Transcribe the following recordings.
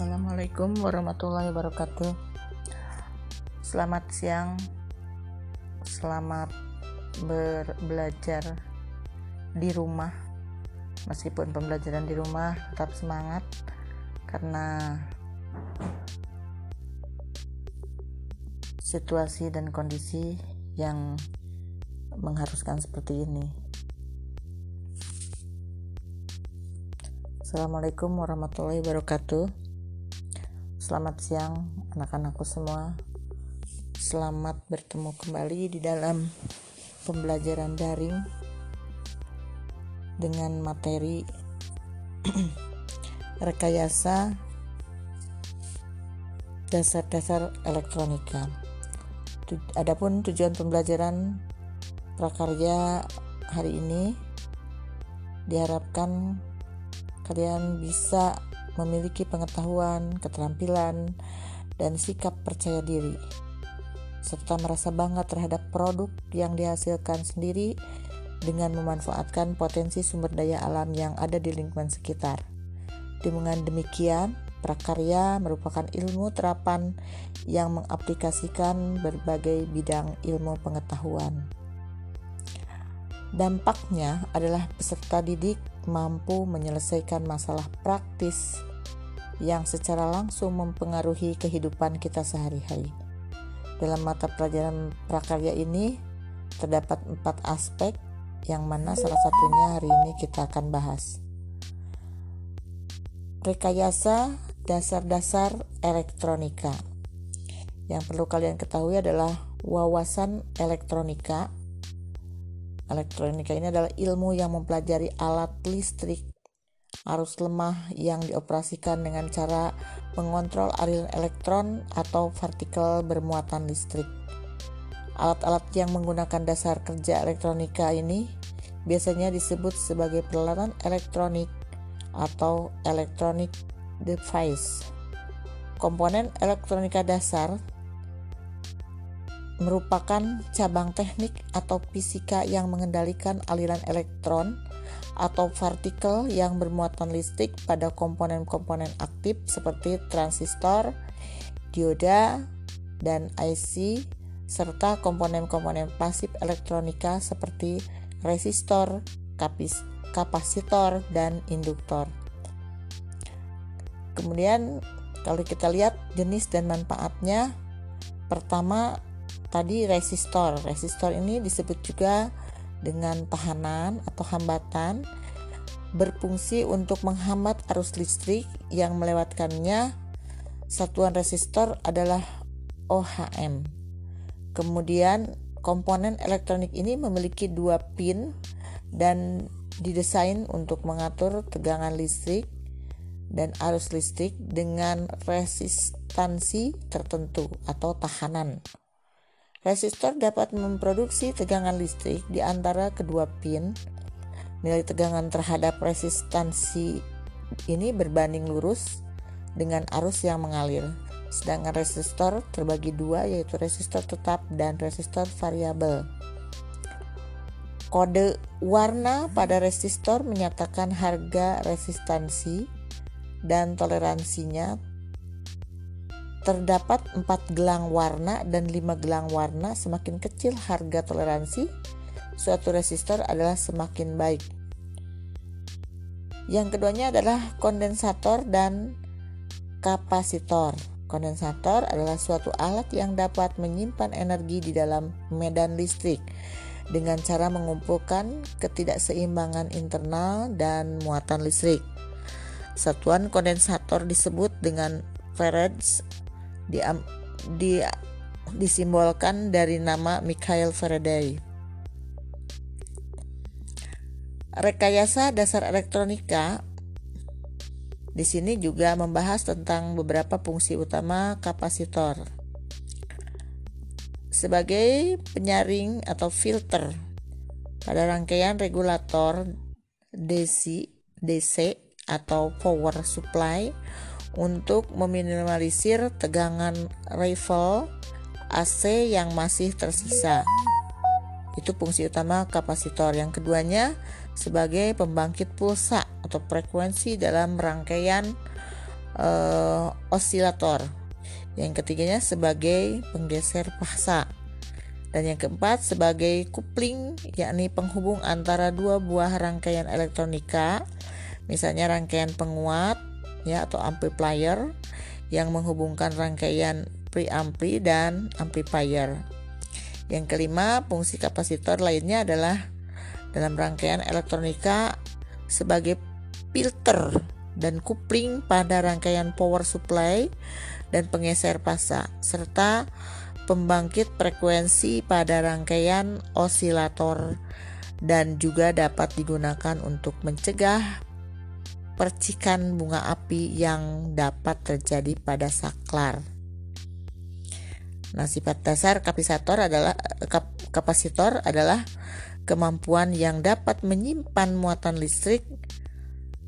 Assalamualaikum warahmatullahi wabarakatuh. Selamat siang. Selamat ber- belajar di rumah. Meskipun pembelajaran di rumah tetap semangat karena situasi dan kondisi yang mengharuskan seperti ini. Assalamualaikum warahmatullahi wabarakatuh. Selamat siang anak-anakku semua. Selamat bertemu kembali di dalam pembelajaran daring dengan materi rekayasa dasar-dasar elektronika. Adapun tujuan pembelajaran prakarya hari ini diharapkan kalian bisa memiliki pengetahuan, keterampilan, dan sikap percaya diri, serta merasa bangga terhadap produk yang dihasilkan sendiri dengan memanfaatkan potensi sumber daya alam yang ada di lingkungan sekitar. Dengan demikian, prakarya merupakan ilmu terapan yang mengaplikasikan berbagai bidang ilmu pengetahuan. Dampaknya adalah peserta didik mampu menyelesaikan masalah praktis yang secara langsung mempengaruhi kehidupan kita sehari-hari. Dalam mata pelajaran prakarya ini terdapat empat aspek yang mana salah satunya hari ini kita akan bahas. Rekayasa dasar-dasar elektronika. Yang perlu kalian ketahui adalah wawasan elektronika Elektronika ini adalah ilmu yang mempelajari alat listrik arus lemah yang dioperasikan dengan cara mengontrol aliran elektron atau partikel bermuatan listrik. Alat-alat yang menggunakan dasar kerja elektronika ini biasanya disebut sebagai peralatan elektronik atau electronic device. Komponen elektronika dasar merupakan cabang teknik atau fisika yang mengendalikan aliran elektron atau partikel yang bermuatan listrik pada komponen-komponen aktif seperti transistor, dioda, dan IC, serta komponen-komponen pasif elektronika seperti resistor, kapasitor, dan induktor. Kemudian kalau kita lihat jenis dan manfaatnya, pertama tadi resistor. Resistor ini disebut juga dengan tahanan atau hambatan berfungsi untuk menghambat arus listrik yang melewatkannya. Satuan resistor adalah OHM. Kemudian komponen elektronik ini memiliki dua pin dan didesain untuk mengatur tegangan listrik dan arus listrik dengan resistansi tertentu atau tahanan. Resistor dapat memproduksi tegangan listrik di antara kedua pin. Nilai tegangan terhadap resistansi ini berbanding lurus dengan arus yang mengalir. Sedangkan resistor terbagi dua yaitu resistor tetap dan resistor variabel. Kode warna pada resistor menyatakan harga resistansi dan toleransinya Terdapat empat gelang warna dan lima gelang warna. Semakin kecil harga toleransi suatu resistor adalah semakin baik. Yang keduanya adalah kondensator dan kapasitor. Kondensator adalah suatu alat yang dapat menyimpan energi di dalam medan listrik dengan cara mengumpulkan ketidakseimbangan internal dan muatan listrik. Satuan kondensator disebut dengan farads di, di, disimbolkan dari nama Mikhail Faraday. Rekayasa dasar elektronika di sini juga membahas tentang beberapa fungsi utama kapasitor. Sebagai penyaring atau filter pada rangkaian regulator DC, DC atau power supply untuk meminimalisir tegangan rifle AC yang masih tersisa. Itu fungsi utama kapasitor. Yang keduanya sebagai pembangkit pulsa atau frekuensi dalam rangkaian uh, osilator. Yang ketiganya sebagai penggeser paksa. Dan yang keempat sebagai coupling yakni penghubung antara dua buah rangkaian elektronika, misalnya rangkaian penguat ya atau amplifier yang menghubungkan rangkaian preampli dan amplifier. Yang kelima, fungsi kapasitor lainnya adalah dalam rangkaian elektronika sebagai filter dan coupling pada rangkaian power supply dan penggeser pasa serta pembangkit frekuensi pada rangkaian osilator dan juga dapat digunakan untuk mencegah percikan bunga api yang dapat terjadi pada saklar. Nah, sifat dasar kapasitor adalah kap, kapasitor adalah kemampuan yang dapat menyimpan muatan listrik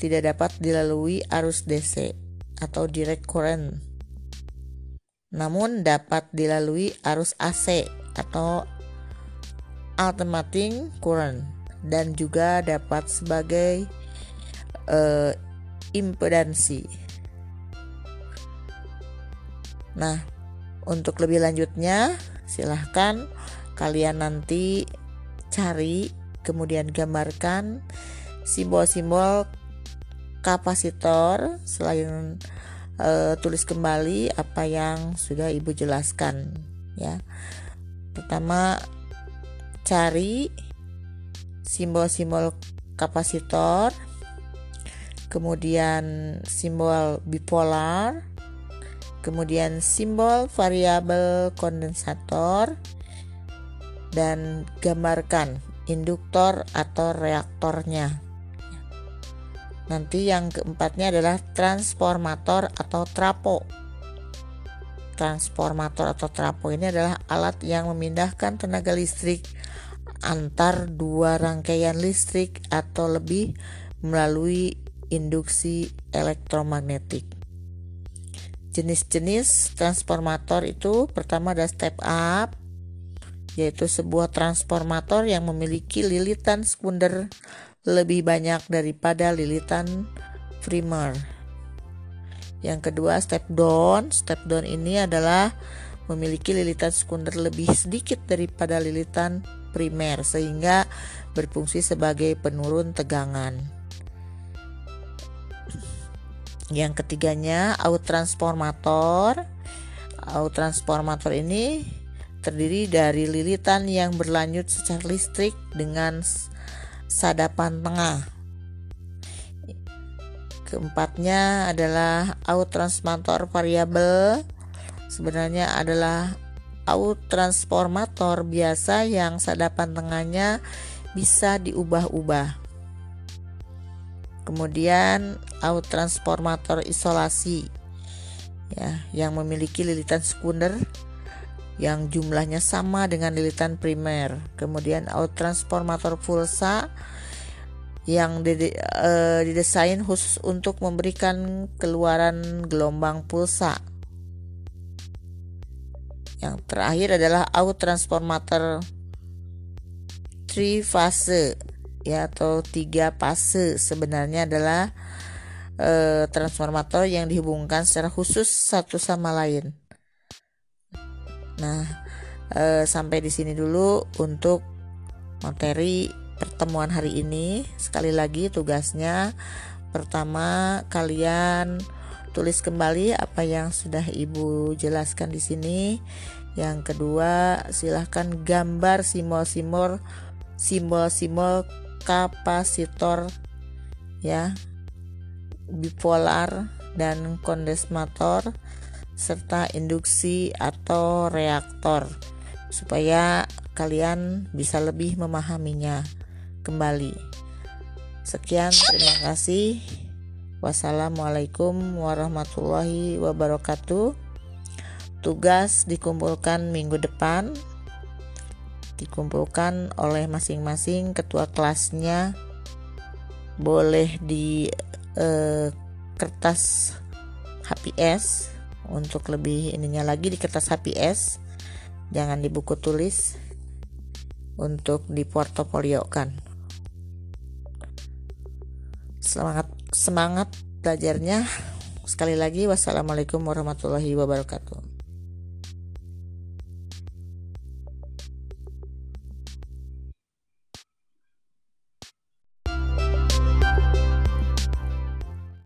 tidak dapat dilalui arus DC atau direct current namun dapat dilalui arus AC atau alternating current dan juga dapat sebagai uh, impedansi. Nah, untuk lebih lanjutnya silahkan kalian nanti cari kemudian gambarkan simbol-simbol kapasitor. Selain uh, tulis kembali apa yang sudah ibu jelaskan ya. Pertama cari simbol-simbol kapasitor kemudian simbol bipolar. Kemudian simbol variabel kondensator. Dan gambarkan induktor atau reaktornya. Nanti yang keempatnya adalah transformator atau trapo. Transformator atau trapo ini adalah alat yang memindahkan tenaga listrik antar dua rangkaian listrik atau lebih melalui induksi elektromagnetik. Jenis-jenis transformator itu pertama ada step up yaitu sebuah transformator yang memiliki lilitan sekunder lebih banyak daripada lilitan primer. Yang kedua, step down. Step down ini adalah memiliki lilitan sekunder lebih sedikit daripada lilitan primer sehingga berfungsi sebagai penurun tegangan. Yang ketiganya, out transformator. Out transformator ini terdiri dari lilitan yang berlanjut secara listrik dengan sadapan tengah. Keempatnya adalah out transformator variabel. Sebenarnya adalah out transformator biasa yang sadapan tengahnya bisa diubah-ubah. Kemudian out transformator isolasi ya yang memiliki lilitan sekunder yang jumlahnya sama dengan lilitan primer. Kemudian out transformator pulsa yang uh, didesain khusus untuk memberikan keluaran gelombang pulsa. Yang terakhir adalah out transformator trifase ya atau tiga fase sebenarnya adalah uh, transformator yang dihubungkan secara khusus satu sama lain. Nah, eh, sampai di sini dulu untuk materi pertemuan hari ini. Sekali lagi tugasnya pertama kalian tulis kembali apa yang sudah Ibu jelaskan di sini. Yang kedua, silahkan gambar simbol-simbol simbol-simbol kapasitor ya bipolar dan kondensator serta induksi atau reaktor supaya kalian bisa lebih memahaminya kembali. Sekian, terima kasih. Wassalamualaikum warahmatullahi wabarakatuh. Tugas dikumpulkan minggu depan. Dikumpulkan oleh masing-masing ketua kelasnya. Boleh di eh, kertas HPS untuk lebih ininya lagi di kertas HPS jangan di buku tulis. Untuk di portofolio kan. Semangat semangat belajarnya. Sekali lagi wassalamualaikum warahmatullahi wabarakatuh.